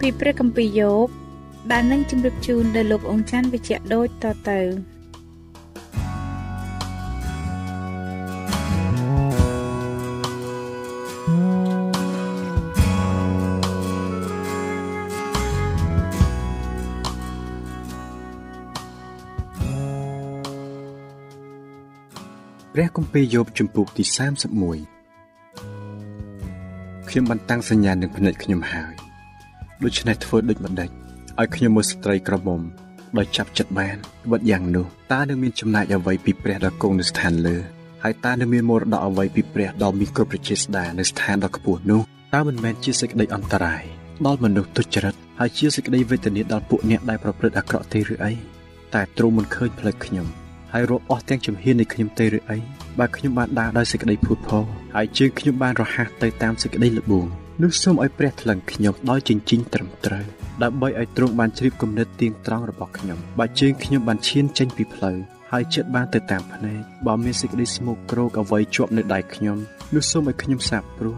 ពីព្រះគម្ពីរយោបដែលនឹងជម្រាបជូនដល់លោកអង្ចាន់វិជ្ជៈដូចតទៅព្រះគម្ពីរយោបជំពូកទី31ខ្ញុំបានតាំងសញ្ញានឹងភ្នែកខ្ញុំហើយ ដូច្នេះធ្វើដូចម្ដេចឲ្យខ្ញុំមើលស្ត្រីក្រមុំដោយចាប់ចិត្តបានបិទយ៉ាងនោះតើនឹងមានចំណែកអ្វីពីព្រះដល់គង់នៅស្ថានលើហើយតើនឹងមានមរតកអ្វីពីព្រះដល់មានគ្រប់ប្រជាស្ដានៅស្ថានដ៏ខ្ពស់នោះតើមិនមែនជាសេចក្តីអន្តរាយដល់មនុស្សទុច្ចរិតហើយជាសេចក្តីវេទនាដល់ពួកអ្នកដែលប្រព្រឹត្តអាក្រក់ទេឬអីតែទ្រង់មិនឃើញផ្លូវខ្ញុំហើយរកអស់ទាំងជំហាននៃខ្ញុំទេឬអីបើខ្ញុំបានដើរដោយសេចក្តីភូតផលហើយជើងខ្ញុំបានរហ័សទៅតាមសេចក្តីល្បួង នោះសូមឲ្យព្រះថ្លឹងខ្ញុំដោយចិញ្ចិញត្រឹមត្រូវដើម្បីឲ្យទ្រង់បានជ្រាបគំនិតទៀងត្រង់របស់ខ្ញុំបើជើងខ្ញុំបានឈានចេញពីផ្លូវហើយចិត្តបានទៅតាមភ្នែកបើមានសេចក្តីស្មោកគ្រោកអ្វីជាប់នៅដៃខ្ញុំនោះសូមឲ្យខ្ញុំសាបព្រោះ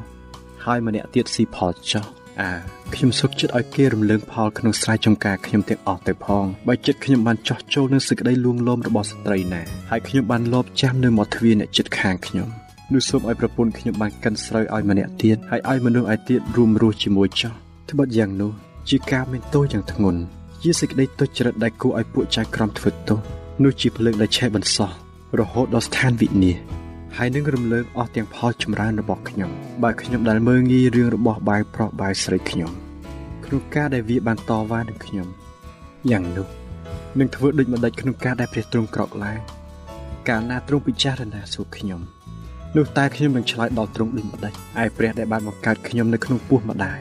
ហើយម្នាក់ទៀតស៊ីផលចោះអើខ្ញុំសុខចិត្តឲ្យគេរំលើងផលក្នុងស្រែចម្ការខ្ញុំទាំងអស់ទៅផងបើចិត្តខ្ញុំបានចោះចូលនឹងសេចក្តីលួងលោមរបស់ស្ត្រីណាហើយខ្ញុំបានលបចាំនៅមាត់ទ្វារអ្នកចិត្តខាងខ្ញុំ នោះសូមឲ្យប្រពន្ធខ្ញុំបានកិនស្រូវឲ្យម្នាក់ទៀតហើយឲ្យមនុស្សឯទៀតរួមរស់ជាមួយចោះត្បិតយ៉ាងនោះជាការមានទោសយ៉ាងធ្ងន់ជាសេចក្តីទុច្ចរិតដែលគួរឲ្យពួកចៅក្រមធ្វើទោសនោះជាភ្លើងដែលឆេះបន្សោះរហូតដល់ស្ថានវិនាសហើយនឹងរំលើងអស់ទាំងផលចម្រើនរបស់ខ្ញុំបើខ្ញុំដែលមើងងាយរឿងរបស់បាយប្រុសបាយស្រីខ្ញុំក្នុងការដែលវាបានតវ៉ានឹងខ្ញុំយ៉ាងនោះនឹងធ្វើដូចម្ដេចក្នុងការដែលព្រះទ្រង់ក្រោកឡើងកាលណាទ្រង់ពិចារណាសួរខ្ញុំ នោះតែខ្ញុំនឹងឆ្លើយដល់ទ្រង់ដូចម្ដេចឯព្រះដែលបានបង្កើតខ្ញុំនៅក្នុងពោះម្ដាយ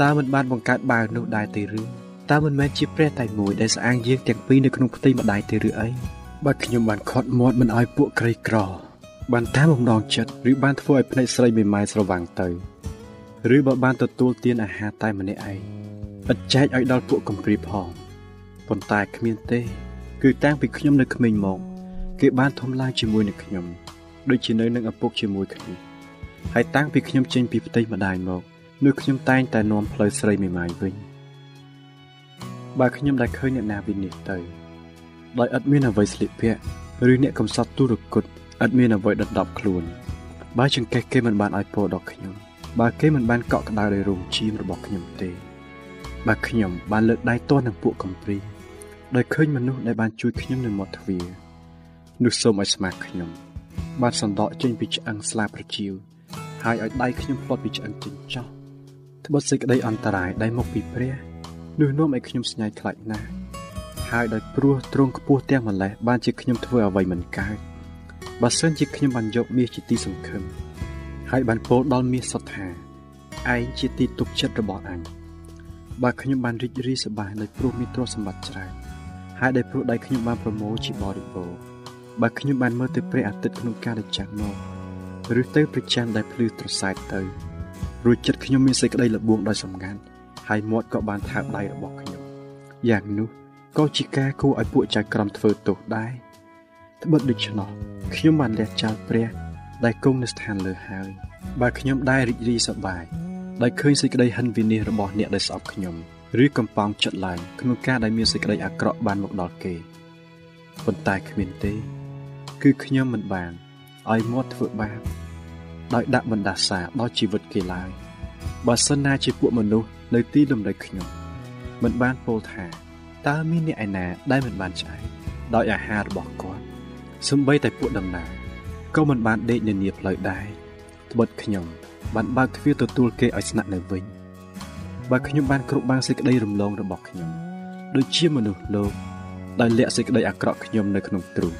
តើមិនបានបង្កើតបាវនោះដែរទេឬតើមិនមែនជាព្រះតែមួយដែលស្អាងយើងទាំងពីរនៅក្នុងផ្ទៃម្ដាយទេឬអីបើខ្ញុំបានខត់មាត់មិនឲ្យពួកក្រីក្របានតាមបំណងចិត្តឬបានធ្វើឲ្យភ្នែកស្រីមេម៉ាយស្រវាំងទៅឬបើបានទទួលទានអាហារតែម្នាក់ឯងឥតចែកឲ្យដល់ពួកកំព្រាផងប៉ុន្តែគ្មានទេ គឺតាំងពីខ្ញុំនៅក្មេងមក គេបានធំឡើងជាមួយនឹងខ្ញុំ ដូចជានៅនឹងឪពុកជាមួយគ្នាហើយតាំងពីខ្ញុំចេញពីផ្ទៃម្ដាយមកនោះខ្ញុំតែងតែនាំផ្លូវស្រីមេម៉ាយវិញបើខ្ញុំដែលឃើញអ្នកណាវិនិច្ឆ័យទៅដោយឥតមានអ្វីស្លៀកពាក់ឬអ្នកកំសត់ទុរគតឥតមានអ្វីដណ្ដប់ខ្លួនបើចង្កេះគេមិនបានឲ្យពរដល់ខ្ញុំបើគេមិនបានកក់ក្ដៅដោយរោងជៀមរបស់ខ្ញុំទេបើខ្ញុំបានលើកដៃទាស់នឹងពួកកំព្រីដោយឃើញមនុស្សដែលបានជួយខ្ញុំនៅមាត់ទ្វារនោះសូមឲ្យស្មាខ្ញុំ បានសន្តកចេញពីឆ្អឹងស្លាប្រជៀវហើយឲ្យដៃខ្ញុំផ្លត់ពីឆ្អឹងចេញចោះត្បិតសេចក្តីអន្តរាយដែលមកពីព្រះនោះនាំឲ្យខ្ញុំស្ញាយខ្លាចណាស់ហើយដោយព្រោះទ្រង់ខ្ពស់ទាំងម្លេះបានជាខ្ញុំធ្វើអ្វីមិនកើតបើសិនជាខ្ញុំបានយកមាសជាទីសង្ឃឹមហើយបានពោលដល់មាសសុទ្ធថាឯងជាទីទុកចិត្តរបស់អញបើខ្ញុំបានរីករាយសប្បាយដោយព្រោះមានទ្រព្យសម្បត្តិច្រើនហើយដោយព្រោះដៃខ្ញុំបានប្រមូលជាបរិបូរណ៍ បើខ្ញុំបានមើលទៅព្រះអាទិត្យក្នុងការដែលចាំងមកឬទៅព្រះច័ន្ទដែលភ្លឺត្រសែកទៅរួចចិត្តខ្ញុំមានសេចក្តីល្បួងដោយសម្ងាត់ហើយមាត់ក៏បានថើបដៃរបស់ខ្ញុំយ៉ាងនោះក៏ជាការគួរឲ្យពួកចៅក្រមធ្វើទោសដែរត្បិតដូច្នោះខ្ញុំបានលះចោលព្រះដែលគង់នៅស្ថានលើហើយបើខ្ញុំដែររីករាយសប្បាយដោយឃើញសេចក្តីហិនវិនិច្ឆ័យរបស់អ្នកដែលស្អប់ខ្ញុំឬកំប៉ោងចិត្តឡើងក្នុងការដែលមានសេចក្តីអាក្រក់បានមកដល់គេប៉ុន្តែគ្មានទេ គឺខ្ញុំមិនបានឲ្យមាត់ធ្វើបាបដោយដាក់បណ្ដាសាដល់ជីវិតគេឡើយបើសិនណាជាពួកមនុស្សនៅទីលំនៅខ្ញុំមិនបានពោលថាតើមានអ្នកឯណាដែលមិនបានឆ្អែតដោយអាហាររបស់គាត់សម្បីតែពួកដំណើរក៏មិនបានដេកនៅនីផ្លូវដែរត្បិតខ្ញុំបានបើកទ្វារទទួលគេឲ្យស្នាក់នៅវិញបើខ្ញុំបានគ្រប់បាំងសេចក្តីរំលងរបស់ខ្ញុំដូចជាមនុស្សលោកដែលលាក់សេចក្តីអាក្រក់ខ្ញុំនៅក្នុងទ្រូង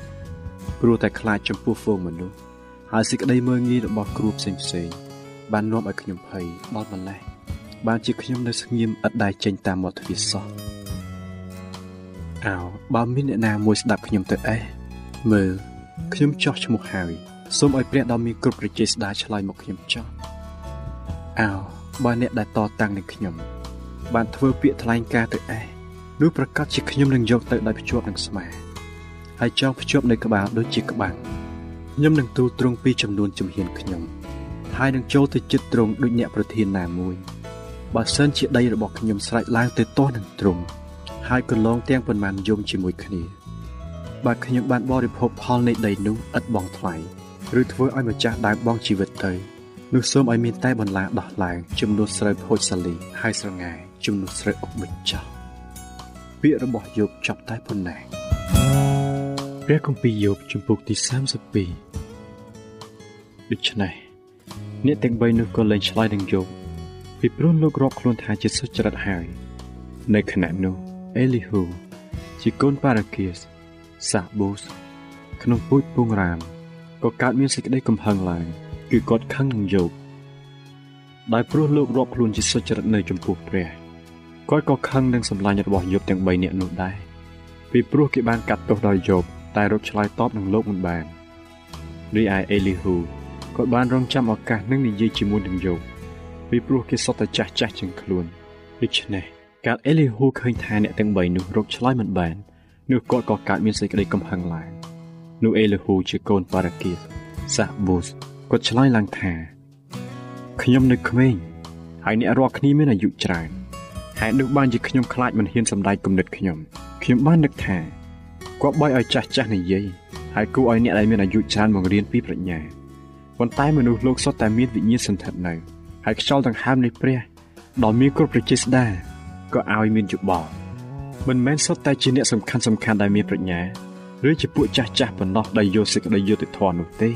ព្រោះតែខ្លាចចំពោះហ្វូងមនុស្សហើយសេចក្តីមើងងាយរបស់គ្រូផ្សេងផ្សេងបាននាំឲ្យខ្ញុំភ័យដល់ម្លេះបានជាខ្ញុំនៅស្ងៀមឥតដែលចេញតាមមាត់ទ្វារសោះអោបើមានអ្នកណាមួយស្ដាប់ខ្ញុំទៅអេះមើលខ្ញុំចោះឈ្មោះហើយសូមឲ្យព្រះដ៏មានគ្រប់ព្រះជេស្តាឆ្លើយមកខ្ញុំចោះអោបើអ្នកដែលតតាំងនឹងខ្ញុំ បានធ្វើពាក្យថ្លែងការទៅអេះនោះប្រកាសជាខ្ញុំនឹងយកទៅដោយភ្ជាប់នឹងស្មា ហើយចងភ្ជាប់នៅក្បាលដូចជាក្បាំងខ្ញុំនឹងទូលត្រង់ពីចំនួនជំហានខ្ញុំហើយនឹងចូលទៅចិត្តត្រង់ដូចអ្នកប្រធានណាមួយបើសិនជាដីរបស់ខ្ញុំស្រេចឡើងទៅទាស់នឹងត្រង់ហើយកន្លងទាំងប៉ុន្មានយំជាមួយគ្នាបើខ្ញុំបានបរិភោគផលនៃដីនោះឥតបងថ្លៃឬធ្វើឲ្យម្ចាស់ដើមបងជីវិតទៅនោះសូមឲ្យមានតែបន្លាដោះឡើងចំនួនស្រូវភោជសាលីហើយស្រងាយចំនួនស្រូវអុកបញ្ចោះពាក្យរបស់យោបចប់តែប៉ុណ្ណេះ ព្រះគម្ពីរយោបជំពូកទី32ដូច្នេះអ្នកទាំង3នោះក៏លែងឆ្លើយនឹងយោបពីព្រោះលោករាប់ខ្លួនថាជាសុចរិតហើយ នៅខណៈនោះអេលីហ៊ូជាកូនប៉ារ៉ាគៀសសាបូសក្នុងពូជពងរាមក៏កើតមានសេចក្តីកំហឹងឡើងគឺគាត់ខឹងនឹងយោបដោយព្រោះលោករាប់ខ្លួនជាសុចរិតនៅចំពោះព្រះគាត់ក៏ខឹងនឹងសម្លាញ់របស់យោបទាំង3នាក់នោះដែរពីព្រោះគេបានកាត់ទោសដល់យោប តែរកឆ្លើយតបនឹងលោកមិនបានរីឯអេលីហ៊ូគាត់បានរងចាំឱកាសនឹងនិយាយជាមួយនឹងយោបពីព្រោះគេសុទ្ធតែចាស់ចាស់ជាងខ្លួនដូច្នេះកាលអេលីហ៊ូឃើញថាអ្នកទាំង3នោះរកឆ្លើយមិនបាននោះគាត់ក៏កើតមានសេចក្តីកំហឹងឡើងនោះអេលីហ៊ូជាកូនប៉ារ៉ាគីសសាប៊ូសគាត់ឆ្លើយឡើងថាខ្ញុំនៅក្មេងហើយអ្នករាល់គ្នាមានអាយុច្រើនហេតុនោះបានជាខ្ញុំខ្លាចមិនហ៊ានសម្ដែងគំនិតខ្ញុំខ្ញុំបាននឹកថា គាត់បីឲ្យចាស់ចាស់និយាយហើយគួរឲ្យអ្នកដែលមានអាយុច្រើនបង្រៀនពីប្រាជ្ញាប៉ុន្តែមនុស្សលោកសុទ្ធតែមានវិញ្ញាណសន្ធិដ្ឋនៅហើយខ្យល់ដង្ហើមនៃព្រះដ៏មានគ្រប់ប្រជាស្ដាក៏ឲ្យមានយោបល់មិនមែនសុទ្ធតែជាអ្នកសំខាន់សំខាន់ដែលមានប្រាជ្ញាឬជាពួកចាស់ចាស់ប៉ុណ្ណោះដែលយកសេចក្តីយុត្តិធម៌នោះទេ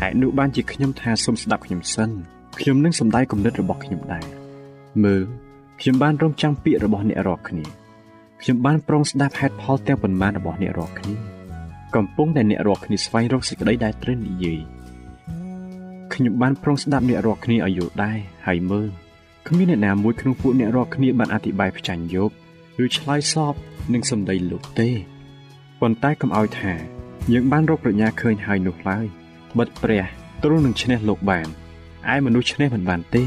ហេតុនោះបានជាខ្ញុំថាសូមស្ដាប់ខ្ញុំសិនខ្ញុំនឹងសម្ដែងគំនិតរបស់ខ្ញុំដែរមើលខ្ញុំបានរងចាំពាក្យរបស់អ្នករាល់គ្នា ខ្ញុំបានប្រងស្ដាប់ហេតុផលទាំងប៉ុន្មានរបស់អ្នករាល់គ្នាកំពុងតែអ្នករាល់គ្នាស្វែងរកសេចក្តីដែលត្រូវនិយាយខ្ញុំបានប្រងស្ដាប់អ្នករាល់គ្នាឲ្យយល់ដែរហើយមើលគ្មានអ្នកណាមួយក្នុងពួកអ្នករាល់គ្នាបានអធិប្បាយផ្ចាញ់យោបឬឆ្លើយសពនឹងសម្ដីលោកទេប៉ុន្តែកុំឲ្យថាយើងបានរកប្រាជ្ញាឃើញហើយនោះឡើយបិទព្រះទ្រង់នឹងឈ្នះលោកបានឯមនុស្សឈ្នះមិនបានទេ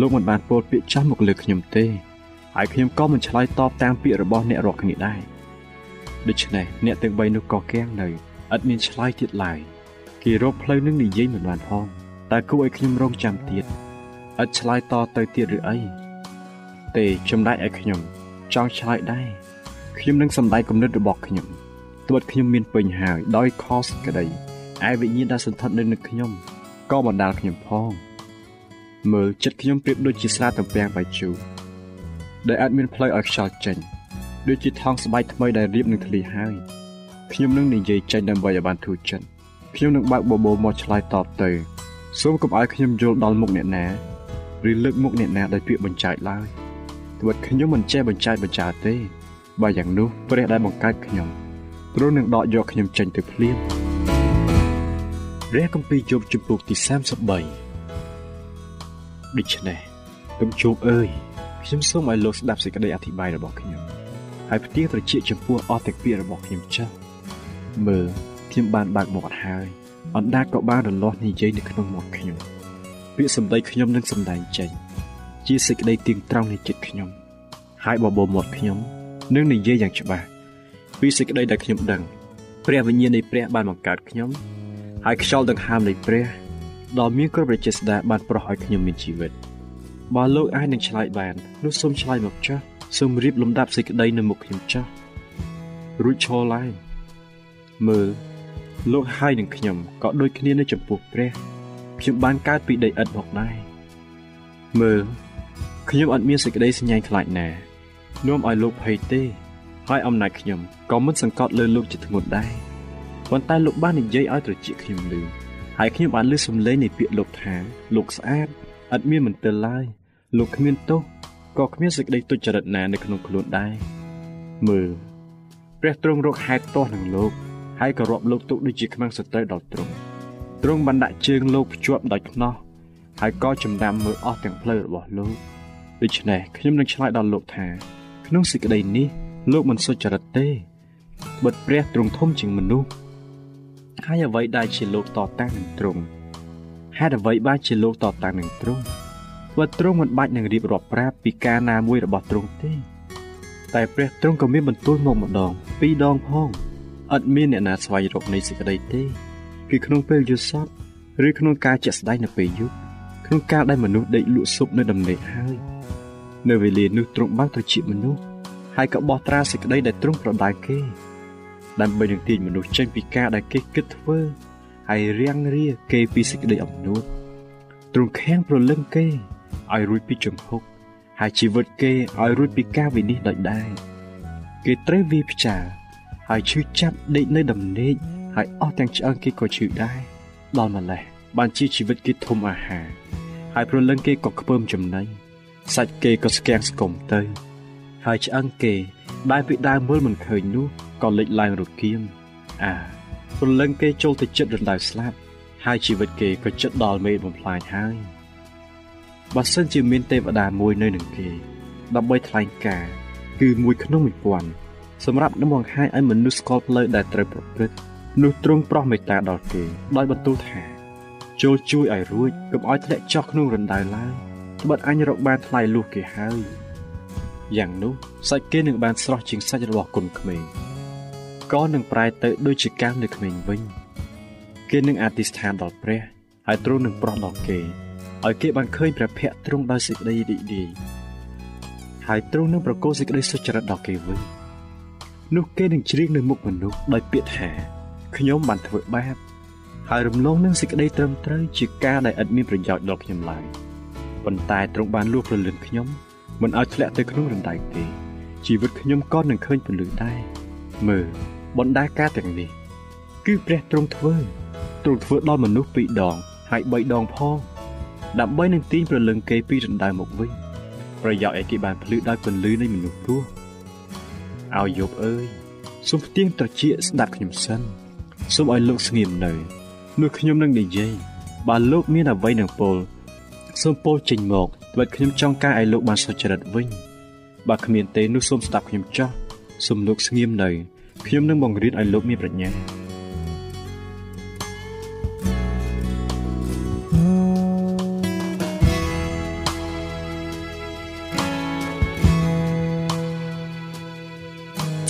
លោកមិនបានពោលពាក្យចាស់មកលើខ្ញុំទេ ហើយខ្ញុំក៏មិនឆ្លើយតបតាមពាក្យរបស់អ្នករាល់គ្នាដែរដូច្នេះអ្នកទាំង3នោះក៏កៀងនៅឥតមានឆ្លើយទៀតឡើយគេរកផ្លូវនឹងនិយាយមិនបានផងតែគួរឲ្យខ្ញុំរងចាំទៀតឥតឆ្លើយតទៅទៀតឬអីទេចំណែកឯខ្ញុំ ចង់ឆ្លើយដែរខ្ញុំនឹងសម្ដែងគំនិតរបស់ខ្ញុំទោះខ្ញុំមានពេញហើយដោយខសក្តីឯវិញ្ញាណដែលសន្ធិដ្ឋនៅនឹងខ្ញុំក៏បណ្ដាលខ្ញុំផងមើលចិត្តខ្ញុំប្រៀបដូចជាស្រាតំពាំងបាយជូរ ដែលអាចមានផ្លូវឲ្យខ្យល់ចេញដូចជាថង់ស្បែកថ្មីដែលរៀបនឹងធ្លីហើយខ្ញុំនឹងនិយាយចេញដើម្បីឲ្យបានធូរចិត្តខ្ញុំនឹងបើកបបោមកឆ្លើយតបទៅសូមកុំឲ្យខ្ញុំយល់ដល់មុខអ្នកណាឬលើកមុខអ្នកណាដោយពាក្យបញ្ចើចឡើយត្បិតខ្ញុំមិនចេះបញ្ចើចបញ្ចើទេបើយ៉ាងនោះព្រះដែលបង្កើតខ្ញុំទ្រង់នឹងដកយកខ្ញុំចេញទៅភ្លាមព្រះគម្ពីរជប់ជំពូកទី33ដូច្នេះទុំជប់អើយ ខ្ញុំសូមឲ្យលោកស្ដាប់សេចក្តីអធិប្បាយរបស់ខ្ញុំហើយផ្ទៀងត្រជាចំពោះអស់តែពាក្យរបស់ខ្ញុំចុះមើលខ្ញុំបានបើកមាត់ហើយអណ្ដាតក៏បានរលាស់និយាយនៅក្នុងមាត់ខ្ញុំពាក្យសម្ដីខ្ញុំនឹងសម្ដែងចេញជាសេចក្តីទៀងត្រង់នៃចិត្តខ្ញុំ ហើយបបោមាត់ខ្ញុំនិងនិយាយយ៉ាងច្បាស់ពីសេចក្តីដែលខ្ញុំដឹងព្រះវិញ្ញាណនៃព្រះបានបង្កើតខ្ញុំហើយខ្យល់ដង្ហើមនៃព្រះដ៏មានគ្រប់រជាស្ដាបានប្រោះឲ្យខ្ញុំមានជីវិត បើលោកអាចនឹងឆ្លើយបាននោះសូមឆ្លើយមកចាស់សូមរៀបលំដាប់សេចក្តីនៅមុខខ្ញុំចាស់រួចឈរឡើងមើលលោកហើយនឹងខ្ញុំក៏ដូចគ្នានៅចំពោះព្រះខ្ញុំបានកើតពីដីឥដ្ឋមកដែរមើលខ្ញុំអត់មានសេចក្តីសញ្ញាខ្លាចណានាំឲ្យលោកភ័យទេ ហើយអំណាចខ្ញុំក៏មិនសង្កត់លើលោកជាធ្ងន់ដែរប៉ុន្តែលោកបាននិយាយឲ្យត្រជាខ្ញុំឮហើយខ្ញុំបានឮសំឡេងនៃពាក្យលោកថាលោកស្អាតឥតមានមន្ទិលឡើយ លោកគ្មានទោសក៏គ្មានសេចក្តីទុច្ចរិតណានៅក្នុងខ្លួនដែរមើលព្រះទ្រង់រកហេតុទាស់នឹងលោកហើយក៏រាប់លោកទុកដូចជាខ្មាំងសត្រូវដល់ទ្រង់ទ្រង់បានដាក់ជើងលោកភ្ជាប់ដោយខ្នោះហើយក៏ចំណាំមើលអស់ទាំងផ្លូវរបស់លោកដូច្នេះខ្ញុំនឹងឆ្លើយដល់លោកថាក្នុងសេចក្តីនេះលោកមិនសុចរិតទេបិទព្រះទ្រង់ធំជាងមនុស្សហើយអ្វីដែលជាលោកតតាំងនឹងទ្រង់ហេតុអ្វីបានជាលោកតតាំងនឹងទ្រង់ បើទ្រង់មិនបាច់នឹងរៀបរាប់ប្រាប់ពីការណាមួយរបស់ទ្រង់ទេ តែព្រះទ្រង់ក៏មានបន្ទូលមកម្ដង ពីរដងផងឥតមានអ្នកណាស្វែងរកនៃសេចក្តីទេគឺក្នុងពេលយល់សពឬក្នុងការជាក់ស្ដែងនៅពេលយប់ក្នុងការដែលមនុស្សដេកលក់ស៊ុបនៅដំណេកហើយនៅវេលានោះទ្រង់បានត្រជាមនុស្សហើយក៏បោះត្រាសេចក្តីដែលទ្រង់ប្រដៅគេដើម្បីនឹងទាញមនុស្សចេញពីការដែលគេគិតធ្វើហើយរាំងរាគេពីសេចក្តីអំនួតទ្រង់ខាំងប្រលឹងគេ ឲ្យរួចពីជំហុកហើយជីវិតគេឲ្យរួចពីការវិនិច្ឆ័យដោយដែរគេត្រូវវាផ្ចាហើយឈឺចាប់ដេកនៅដំណេកហើយអស់ទាំងឆ្អឹងគេក៏ឈឺដែរដល់ម្លេះបានជាជីវិតគេធំអាហារហើយប្រលឹងគេក៏ខ្ពើមចំណៃសាច់គេក៏ស្គាំងស្គមទៅ ហើយឆ្អឹងគេដែលពីដើមមើលមិនឃើញនោះក៏លេចឡើងរគៀមអាព្រលឹងគេចូលទៅចិត្តរណ្ដៅស្លាប់ហើយជីវិតគេក៏ចិត្តដល់មេបំផ្លាញហើយ បើសិនជាមានទេវតាមួយនៅនឹងគេដើម្បីថ្លែងការគឺមួយក្នុង1000សម្រាប់នឹងបង្ហាញឲ្យមនុស្សស្គាល់ផ្លូវដែលត្រូវប្រព្រឹត្តនោះទ្រង់ប្រោះមេត្តាដល់គេដោយបន្ទូលថាចូលជួយឲ្យរួចកុំឲ្យធ្លាក់ចុះក្នុងរណ្ដៅឡើយត្បិតអញរកបានថ្លៃលួសគេហើយយ៉ាងនោះសាច់គេនឹងបានស្រស់ជាងសាច់របស់គុណក្មេងក៏នឹងប្រែទៅដូចជាកាំនៅក្មេងវិញ គេនឹងអធិស្ឋានដល់ព្រះហើយទ្រង់នឹងប្រោះដល់គេ ឲ្យគេបានឃើញព្រះភ័ក្ត្រទ្រង់ដោយសេចក្តីរីករាយហើយទ្រង់នឹងប្រគល់សេចក្តីសុចរិតដល់គេវិញនោះគេនឹងជ្រៀងនៅមុខមនុស្សដោយពាក្យថាខ្ញុំបានធ្វើបាបហើយរំលងនឹងសេចក្តីត្រឹមត្រូវជាការដែលឥតមានប្រយោជន៍ដល់ខ្ញុំឡើយប៉ុន្តែទ្រង់បានលួសព្រលឹងខ្ញុំមិនឲ្យធ្លាក់ទៅក្នុងរណ្ដៅទេជីវិតខ្ញុំក៏នឹងឃើញពលឺដែរមើលបណ្ដាការទាំងនេះ គឺព្រះទ្រង់ធ្វើទ្រង់ធ្វើដល់មនុស្សពីរដងហើយបីដងផង ដើម្បីនឹងទាញប្រលឹងគេពីរណ្ដៅមកវិញប្រយោជន៍ឲ្យគេបានភ្លឺដោយពន្លឺនៃមនុស្សព្រោះឲ្យយប់អើយសូមផ្ទៀងត្រចៀកស្ដាប់ខ្ញុំសិនសូមឲ្យលោកស្ងៀមនៅនោះខ្ញុំនឹងនិយាយបើលោកមានអ្វីនឹងពោលសូមពោលចេញមកត្បិតខ្ញុំចង់ការឲ្យលោកបានសុចរិតវិញបើគ្មានទេនោះសូមស្ដាប់ខ្ញុំចោះសូមលោកស្ងៀមនៅខ្ញុំនឹងបង្រៀនឲ្យលោកមានប្រាជ្ញា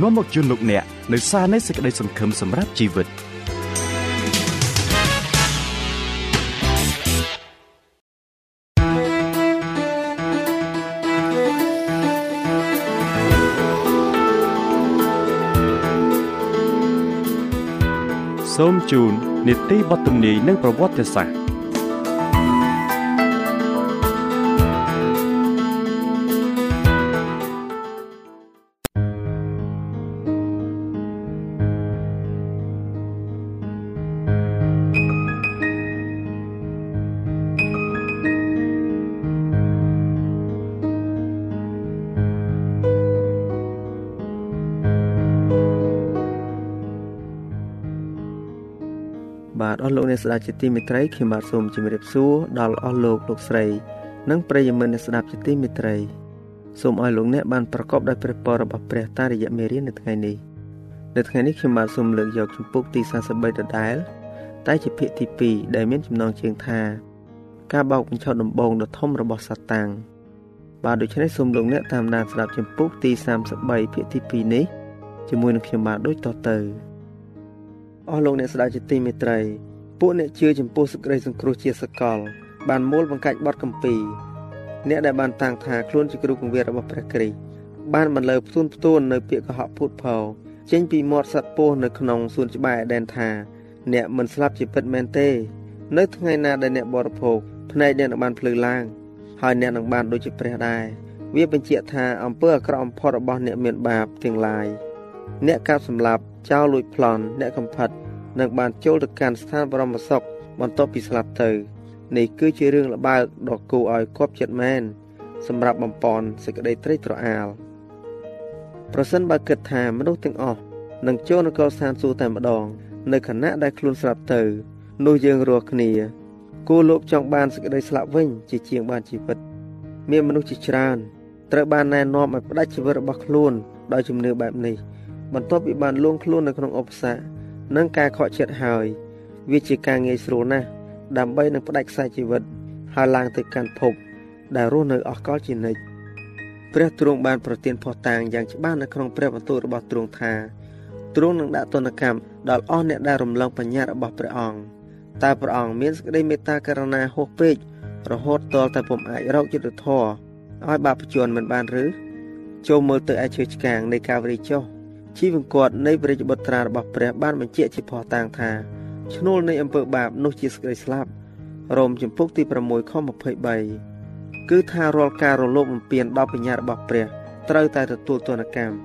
នាំមកជូនលោកអ្នកនៅសារនៃសេចក្តីសង្ឃឹមសម្រាប់ជីវិត។សូមជូននីតិបទទំនាយនិងប្រវត្តិសាស្ត្រ អស់លោកអ្នកស្ដាប់ជាទីមេត្រីខ្ញុំបាទសូមជម្រាបសួរដល់អស់លោកលោកស្រី និងប្រិយមិត្តអ្នកស្ដាប់ជាទីមេត្រីសូមឲ្យលោកអ្នកបានប្រកបដោយព្រះពររបស់ព្រះតាមរយៈមេរៀននៅថ្ងៃនេះនៅថ្ងៃនេះខ្ញុំបាទសូមលើកយកជំពូកទី43ដដែលតែជាភាគទី2ដែលមានចំណងជើងថា ការបោកបញ្ឆោតដំបងដ៏ធំរបស់សាតាំងបាទដូច្នេះសូមលោកអ្នកតាមដានស្ដាប់ជំពូកទី33ភាគទី2នេះជាមួយនឹងខ្ញុំបាទដូចតទៅអស់លោកអ្នកស្ដាប់ជាទីមេត្រី ពួកអ្នកជឿចំពោះសេចក្តីសង្គ្រោះជាសកល បានមូលបង្កាច់បទកម្ពីអ្នកដែលបានតាំងថាខ្លួនជាគ្រូគង្វាលរបស់ព្រះគ្រីស្ទបានបន្លឺផ្ទួនផ្ទួននៅពាក្យកុហកភូតផោចេញពីមាត់សត្វពស់នៅក្នុងសួនច្បារអេដែនថាអ្នកមិនស្លាប់ជាពិតមែនទេ នៅថ្ងៃណាដែលអ្នកបរិភោគភ្នែកអ្នកនឹងបានភ្លឺឡើងហើយអ្នកនឹងបានដូចជាព្រះដែរវាបញ្ជាក់ថាអំពើអាក្រក់បំផុតរបស់អ្នកមានបាបទាំងឡាយអ្នកកាប់សម្លាប់ចោលលួចប្លន់អ្នកកំផិត នឹងបានចូលទៅកាន់ស្ថានបរមសុខបន្ទាប់ពីស្លាប់ទៅនេះគឺជារឿងល្បើកដ៏គួរឲ្យគប់ចិត្តមែនសម្រាប់បំពន់សេចក្តីត្រេកត្រអាលប្រសិនបើគិតថាមនុស្សទាំងអស់នឹងចូលនគរស្ថានសួគ៌តែម្ដង នៅខណៈដែលខ្លួនស្លាប់ទៅ នោះយើងរាល់គ្នាគួរលោកចង់បានសេចក្តីស្លាប់វិញ ជាជាងបានជីវិត មានមនុស្សជាច្រើនត្រូវបានណែនាំឲ្យផ្ដាច់ជីវិតរបស់ខ្លួនដោយជំនឿបែបនេះបន្ទាប់ពីបានលួងខ្លួននៅក្នុងឧបសគ្គ និងការខកចិត្តហើយ វាជាការងាយស្រួលណាស់ដើម្បីនឹងផ្ដាច់ខ្សែជីវិតហើយឡើងទៅកាន់ភព ដែលរស់នៅអស់កលជានិច្ចព្រះទ្រង់បានប្រទានភ័ស្តុតាងយ៉ាងច្បាស់នៅក្នុងព្រះបន្ទូលរបស់ទ្រង់ថាទ្រង់នឹងដាក់ទណ្ឌកម្មដល់អស់អ្នកដែលរំលងបញ្ញារបស់ព្រះអង្គតែព្រះអង្គមានសេចក្តីមេត្តាករុណាហួសពេករហូតទាល់តែពុំអាចរកយុត្តិធម៌ឲ្យបាបជនមិនបានឬចូលមើលទៅឯឈើឆ្កាងនៃកាវរីចុះ ជីវង្គតនៃព្រះរាជបុត្រារបស់ព្រះបានបញ្ជាក់ជាផុសតាងថាឈ្នួលនៃអំពើបាបនោះជាសេចក្តីស្លាប់រ៉ូមជំពូកទី6ខ23គឺថារាល់ការរលោភបំពានដល់បញ្ញារបស់ព្រះត្រូវតែទទួលទណ្ឌកម្ម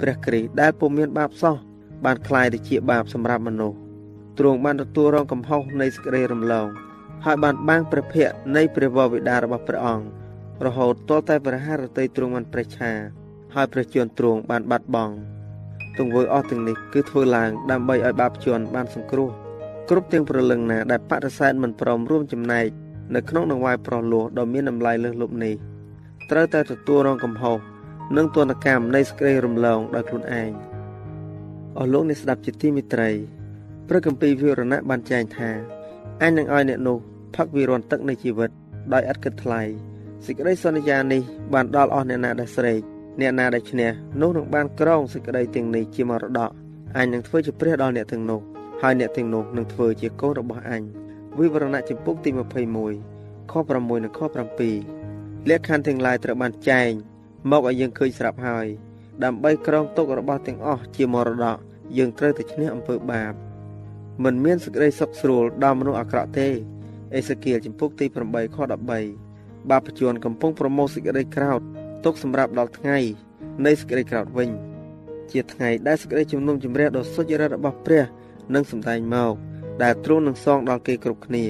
ព្រះគ្រីស្ទដែលពុំមានបាបសោះបានคลายទៅជាបាបសម្រាប់មនុស្សទ្រង់បានទទួលរងកំហុសនៃសេចក្តីរំលងហើយបានបាំងព្រះភ័ក្ត្រនៃព្រះវរបិតារបស់ព្រះអង្គរហូតទាល់តែព្រះハរតីទ្រង់បានប្រេះឆាហើយព្រះជន្មទ្រង់បានបាត់បង់ ទង្វើអស់ទាំងនេះគឺធ្វើឡើងដើម្បីឲ្យបាបជនបានសង្គ្រោះគ្រប់ទាំងប្រលឹងណាដែលបដិសេធមិនព្រមរួមចំណែកនៅក្នុងដង្វាយប្រោះលោះដ៏មានតម្លៃលើសលប់នេះត្រូវតែទទួលរងកំហុសនិងទណ្ឌកម្មនៃសេចក្តីរំលងដោយខ្លួនឯងអស់លោកអ្នកស្ដាប់ជាទីមេត្រីព្រះគម្ពីរវិវរណៈបានចែងថាអញនឹងឲ្យអ្នកនោះផឹកវិរន់ទឹកនៃជីវិតដោយឥតគិតថ្លៃសេចក្តីសន្យានេះបានដល់អស់អ្នកណាដែលស្រេក អ្នកណាដែលឈ្នះនោះនឹងបានក្រងសេចក្តីទាំងនេះជាមរតកអញនឹងធ្វើជាព្រះដល់អ្នកទាំងនោះហើយអ្នកទាំងនោះនឹងធ្វើជាកូនរបស់អញវិវរណៈចំពុកទី21ខ6និងខ7លក្ខខណ្ឌទាំងឡាយត្រូវបានចែងមកឲ្យយើងឃើញស្រាប់ហើយដើម្បីក្រងទុករបស់ទាំងអស់ជាមរតកយើងត្រូវតែឈ្នះអំពើបាបមិនមានសេចក្តីសុខស្រួលដល់មនុស្សអាក្រក់ទេអេសេគៀលចំពុកទី8ខ13បាបជនកំពុងប្រមូលសេចក្តីក្រោធ ទុកសម្រាប់ដល់ថ្ងៃនៃសេចក្តីក្រោធវិញ ជាថ្ងៃដែលសេចក្តីជំនុំជម្រះដ៏សុចរិតរបស់ព្រះនឹងសម្ដែងមកដែលទ្រង់នឹងសងដល់គេគ្រប់គ្នា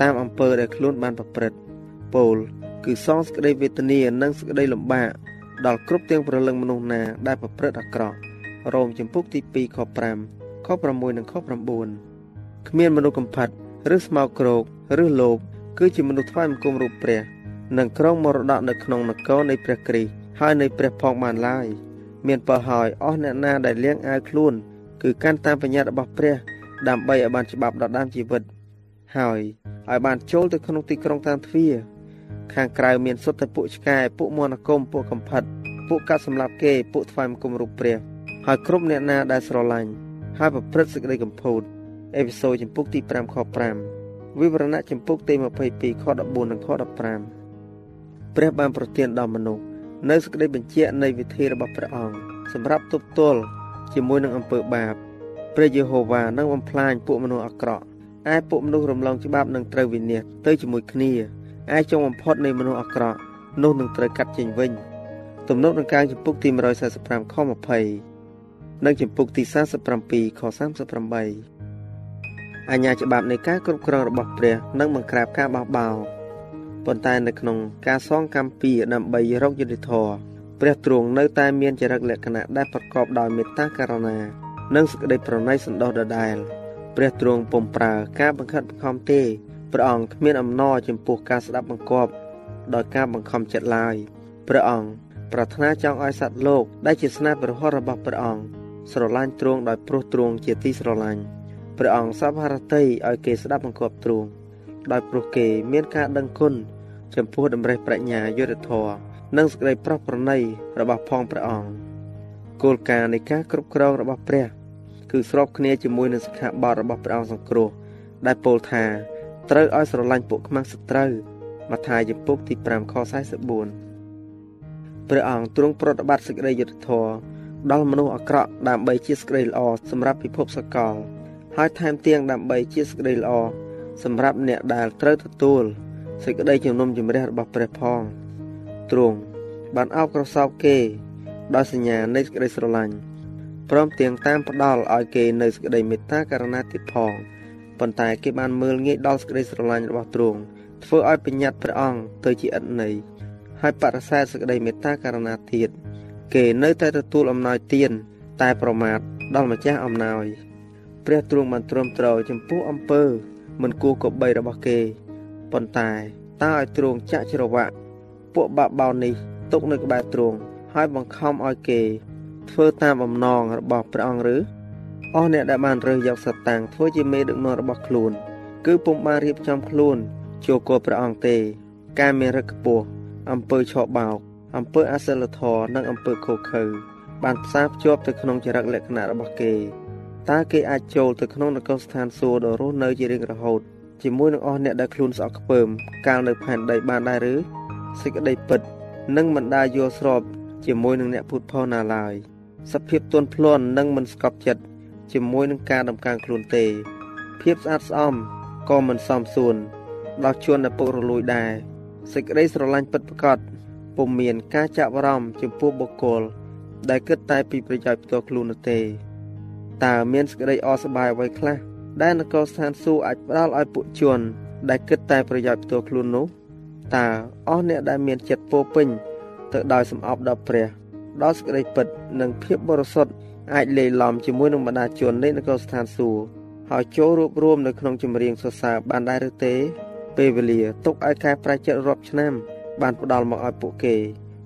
តាមអំពើដែលខ្លួនបានប្រព្រឹត្តពោលគឺសងសេចក្តីវេទនានិងសេចក្តីលំបាកដល់គ្រប់ទាំងប្រលឹងមនុស្សណាដែលប្រព្រឹត្តអាក្រក់រ៉ូមចំពុកទី2ខ5ខ6និងខ9គ្មានមនុស្សកំផិតឬស្មោកគ្រោកឬលោភគឺជាមនុស្សថ្វាយបង្គំរូបព្រះ និងក្រុងមរតកនៅក្នុងនគរនៃព្រះគ្រីស្ទហើយនៃព្រះផងបានឡើយមានបើហើយអស់អ្នកណាដែលលៀងអាវខ្លួន គឺកាន់តាមបញ្ញត្តិរបស់ព្រះ ដើម្បីឲ្យបានច្បាប់ដដាមជីវិត ហើយឲ្យបានចូលទៅក្នុងទីក្រុងតាមទ្វារខាងក្រៅមានសុទ្ធតែពួកឆ្កែពួកមន្តអាគមពួកកំផិតពួកកាត់សម្លាប់គេពួកថ្វាយបង្គំរូបព្រះ ហើយគ្រប់អ្នកណាដែលស្រឡាញ់ហើយប្រព្រឹត្តសេចក្តីកំពូតអេពីសូតចំពុកទី5ខ5វិវរណៈចំពុកទី22ខ14និងខ15 ព្រះបានប្រទានដល់មនុស្សនៅសេចក្តីបញ្ជាក់នៃវិធីរបស់ព្រះអង្គសម្រាប់ទប់ទល់ជាមួយនឹងអំពើបាបព្រះយេហូវ៉ានឹងបំផ្លាញពួកមនុស្សអាក្រក់ឯពួកមនុស្សរំលងច្បាប់នឹងត្រូវវិនិច្ឆ័យទៅជាមួយគ្នាឯចុងបំផុតនៃមនុស្សអាក្រក់នោះនឹងត្រូវកាត់ចេញវិញទំនុកនឹងការចំពុកទី145ខ20និងចំពុកទី47ខ38អញ្ញាច្បាប់នៃការគ្រប់គ្រងរបស់ព្រះនឹងបង្ក្រាបការបោះបោរ ប៉ុន្តែនៅក្នុងការសងកម្មពីដើម្បីរកយុត្តិធម៌ព្រះទ្រង់នៅតែមានចរិតលក្ខណៈដែលប្រកបដោយមេត្តាករុណានិងសេចក្តីប្រណីសន្តោសដដែលព្រះទ្រង់ពុំប្រើការបង្ខិតបង្ខំទេព្រះអង្គគ្មានអំណរចំពោះការស្ដាប់បង្គាប់ដោយការបង្ខំចិត្តឡើយព្រះអង្គប្រាថ្នាចង់ឲ្យសត្វលោកដែលជាស្នេហ៍ប្រហោះរបស់ព្រះអង្គស្រឡាញ់ទ្រង់ដោយព្រោះទ្រង់ជាទីស្រឡាញ់ព្រះអង្គសពហរតីឲ្យគេស្ដាប់បង្គាប់ទ្រង់ដោយព្រោះគេមានការដឹងគុណ ចំពោះតម្រេះប្រាជ្ញាយុទ្ធធរនិងសេចក្តីប្រោះប្រណីរបស់ផងព្រះអង្គគោលការណ៍នៃការគ្រប់គ្រងរបស់ព្រះ គឺស្របគ្នាជាមួយនឹងសិក្ខាបទរបស់ព្រះអង្គសង្គ្រោះដែលពោលថាត្រូវឲ្យស្រឡាញ់ពួកខ្មាំងសត្រូវម៉ាថាយជំពូកទី5ខ44ព្រះអង្គទ្រង់ប្រតិបត្តិសេចក្តីយុត្តិធម៌ដល់មនុស្សអាក្រក់ដើម្បីជាសេចក្តីល្អសម្រាប់ពិភពសកល ហើយថែមទាំងដើម្បីជាសេចក្តីល្អសម្រាប់អ្នកដែលត្រូវទទួល សេចក្តីជំនុំជម្រះរបស់ព្រះផងទ្រង់បានអោបក្រសោបគេដោយសញ្ញានៃសេចក្តីស្រឡាញ់ព្រមទាំងតាមផ្ដល់ឲ្យគេនៅសេចក្តីមេត្តាករុណាទៀតផងប៉ុន្តែគេបានមើលងាយដល់សេចក្តីស្រឡាញ់របស់ទ្រង់ធ្វើឲ្យបញ្ញត្តិព្រះអង្គទៅជាឥតន័យហើយបដិសេធសេចក្តីមេត្តាករុណាទៀតគេនៅតែទទួលអំណោយទានតែប្រមាថដល់ម្ចាស់អំណោយព្រះទ្រង់បានទ្រាំទ្រចំពោះអំពើមិនគួរកបីរបស់គេ ប៉ុន្តែតើឲ្យទ្រង់ចាក់ច្រវាក់ពួកបាក់បោនេះទុកនៅក្បែរទ្រង់ហើយបង្ខំឲ្យគេ ធ្វើតាមបំណងរបស់ព្រះអង្គឬអស់អ្នកដែលបានរើសយកសតាំងធ្វើជាមេដឹកនាំរបស់ខ្លួន គឺពុំបានរៀបចំខ្លួនចូលគោព្រះអង្គទេ ការមានរឹកខ្ពស់អំពើឆបោកអំពើអសិលធម៌និងអំពើខុសខើបានផ្សារភ្ជាប់ទៅក្នុងចរិតលក្ខណៈរបស់គេតើគេអាចចូលទៅក្នុងនគរស្ថានសួគ៌ដ៏រស់នៅជារៀងរហូត ជាមួយនឹងអស់អ្នកដែលខ្លួនស្អកខ្ពើម កាលនៅផែនដីបានដែរឬសេចក្តីពិតនឹងមិនដាយល់ស្របជាមួយនឹងអ្នកពុតផលណាឡើយសភាពទន់ភ្លន់និងមិនស្កប់ចិត្តជាមួយនឹងការដំកើងខ្លួនទេ ភាពស្អាតស្អំក៏មិនសមសួនដល់ជួនដែលពុករលួយដែរសេចក្តីស្រឡាញ់ពិតប្រាកដពុំមានការចាក់បារម្ភចំពោះបុគ្គលដែលគិតតែពីប្រយោជន៍ផ្ទាល់ខ្លួននោះទេតើមានសេចក្តីអសប្បាយអ្វីខ្លះ ដែលនគរស្ថានសួគ៌អាចផ្ដល់ឲ្យពួកជនដែលគិតតែប្រយោជន៍ផ្ទាល់ខ្លួននោះតើអស់អ្នកដែលមានចិត្តពោពេញទៅដោយសំអប់ដល់ព្រះដល់សេចក្តីពិតនិងភាពបរិសុទ្ធអាចលេីឡំជាមួយនឹងបណ្ដាជននៃនគរស្ថានសួគ៌ហើយចូលរួបរวมនៅក្នុងចម្រៀងសរសើរបានដែរឬទេ ពេលវេលាទុកឲ្យកែប្រែចិត្តរាប់ឆ្នាំ បានផ្ដល់មកឲ្យពួកគេ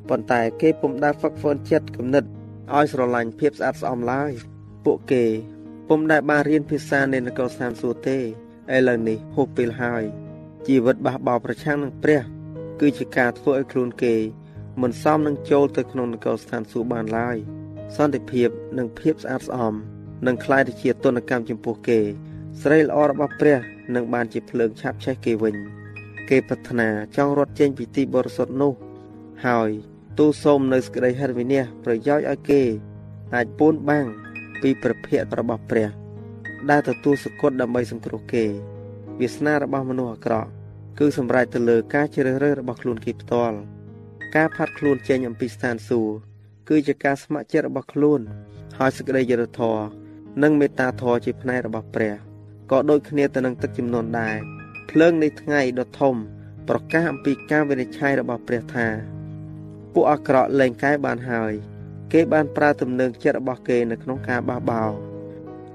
ប៉ុន្តែគេពុំដែលហ្វឹកហ្វឺនចិត្តគំនិតឲ្យស្រឡាញ់ភាពស្អាតស្អំឡើយពួកគេ ពុំដែលបានរៀនភាសានៃនគរស្ថានសួគ៌ទេឥឡូវនេះហួសពេលហើយជីវិតបះបោប្រឆាំងនឹងព្រះ គឺជាការធ្វើឲ្យខ្លួនគេ មិនសមនឹងចូលទៅក្នុងនគរស្ថានសួគ៌បានឡើយសន្តិភាពនិងភាពស្អាតស្អំនឹងคล้ายទៅជាទនកម្មចំពោះគេស្រីល្អរបស់ព្រះនឹងបានជាភ្លើងឆាបឆេះគេវិញគេប្រាថ្នាចង់រត់ចេញពីទីបរិសុទ្ធនោះ ហើយទូលសូមនៅសេចក្តីហិរវិន័យប្រយោជន៍ឲ្យគេ អាចពួនបាំង ពីប្រភពរបស់ព្រះ ដែលទទួលសគត់ដើម្បីសង្គ្រោះគេវាសនារបស់មនុស្សអាក្រក់គឺសម្រេចទៅលើការជ្រើសរើសរបស់ខ្លួនគេផ្ទាល់ការផាត់ខ្លួនចេញអំពីស្ថានសួគ៌គឺជាការស្ម័គ្រចិត្តរបស់ខ្លួន ហើយសេចក្តីយុត្តិធម៌និងមេត្តាធម៌ជាផ្នែករបស់ព្រះក៏ដូចគ្នាទៅនឹងទឹកចំនួនដែរភ្លើងនៃថ្ងៃដ៏ធំ ប្រកាសអំពីការវិនិច្ឆ័យរបស់ព្រះថា ពួកអាក្រក់លែងកែបានហើយ គេបានប្រើទំនឹងចិត្តរបស់គេនៅក្នុងការបះបោរ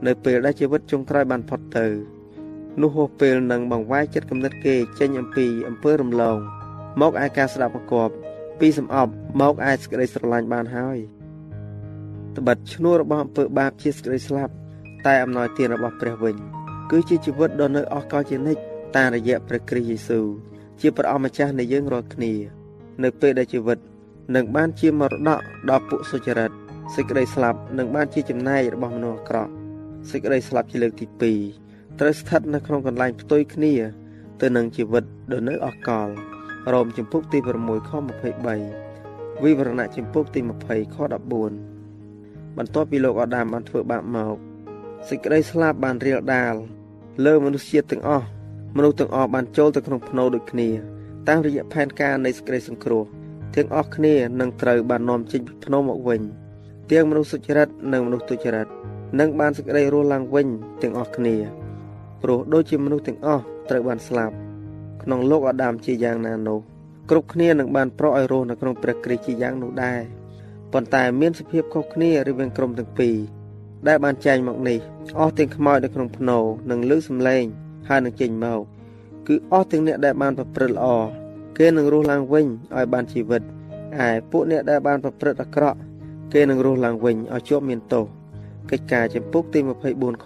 នៅពេលដែលជីវិតចុងក្រោយបានផុតទៅនោះហួសពេលនឹងបង្វែរចិត្តគំនិតគេចេញអំពីអំពើរំលង មកឯការស្ដាប់បង្គាប់ពីសំអប់មកឯសេចក្តីស្រឡាញ់បានហើយត្បិតឈ្នួលរបស់អំពើបាបជាសេចក្តីស្លាប់ តែអំណោយទានរបស់ព្រះវិញ គឺជាជីវិតដ៏នៅអស់កលជានិច្ចតាមរយៈព្រះគ្រីស្ទយេស៊ូវជាព្រះអម្ចាស់នៃយើងរាល់គ្នា នៅពេលដែលជីវិត នឹងបានជាមរតកដល់ពួកសុចរិតសេចក្តីស្លាប់នឹងបានជាចំណែករបស់មនុស្សអាក្រក់សេចក្តីស្លាប់ជាលើកទី2ត្រូវស្ថិតនៅក្នុងកន្លែងផ្ទុយគ្នាទៅនឹងជីវិតដ៏នៅអកលរ៉ូមជំពូកទី6ខ23វិវរណៈជំពូកទី20ខ14បន្ទាប់ពីលោកអាដាមបានធ្វើបាបមកសេចក្តីស្លាប់បានរៀលដាលលើមនុស្សជាតិទាំងអស់មនុស្សទាំងអស់បានចូលទៅក្នុងភ្នូដូចគ្នាតាមរយៈផែនការនៃសេចក្តីសង្គ្រោះ ទាំងអស់គ្នានឹងត្រូវបាននាំចេញពីភ្នំមកវិញទាំងមនុស្សសុចរិតនិងមនុស្សទុច្ចរិតនឹងបានសេចក្តីរស់ឡើងវិញទាំងអស់គ្នាព្រោះដូចជាមនុស្សទាំងអស់ត្រូវបានស្លាប់ក្នុងលោកអាដាមជាយ៉ាងណានោះគ្រប់គ្នានឹងបានប្រោសឲ្យរស់នៅក្នុងព្រះគ្រីស្ទជាយ៉ាងនោះដែរប៉ុន្តែមានសភាពខុសគ្នារវាងក្រុមទាំងពីរដែលបានចែងមកនេះអស់ទាំងខ្មោចនៅក្នុងភ្នោនិងលឺសំឡេងហើយនឹងចេញមកគឺអស់ទាំងអ្នកដែលបានប្រព្រឹត្តល្អ គេនឹងរស់ឡើងវិញឲ្យបានជីវិតឯពួកអ្នកដែលបានប្រព្រឹត្តអាក្រក់គេនឹងរស់ឡើងវិញឲ្យជាប់មានទោសកិច្ចការចំពុកទី24ខ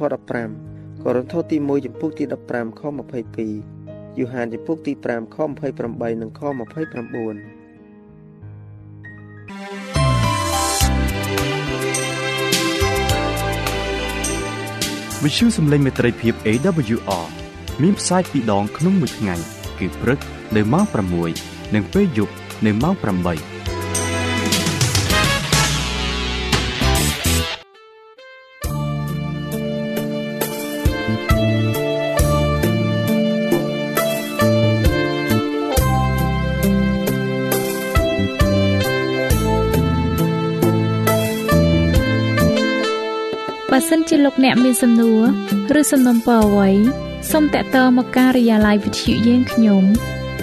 15កូរិនថូសទី1ចំពុកទី15ខ22យូហានចំពុកទី5ខ28និងខ29វិទ្យុសំឡេងមេត្រីភាព AWR មានផ្សាយពីរដងក្នុងមួយថ្ងៃ គឺព្រឹក នៅម៉ោង6និងពេលយប់នៅម៉ោង8បើសិនជាលោកអ្នកមានសំណួរឬសំណុំពរអ្វីសូមតាក់ទងមកការិយាល័យវិទ្យុយើងខ្ញុំ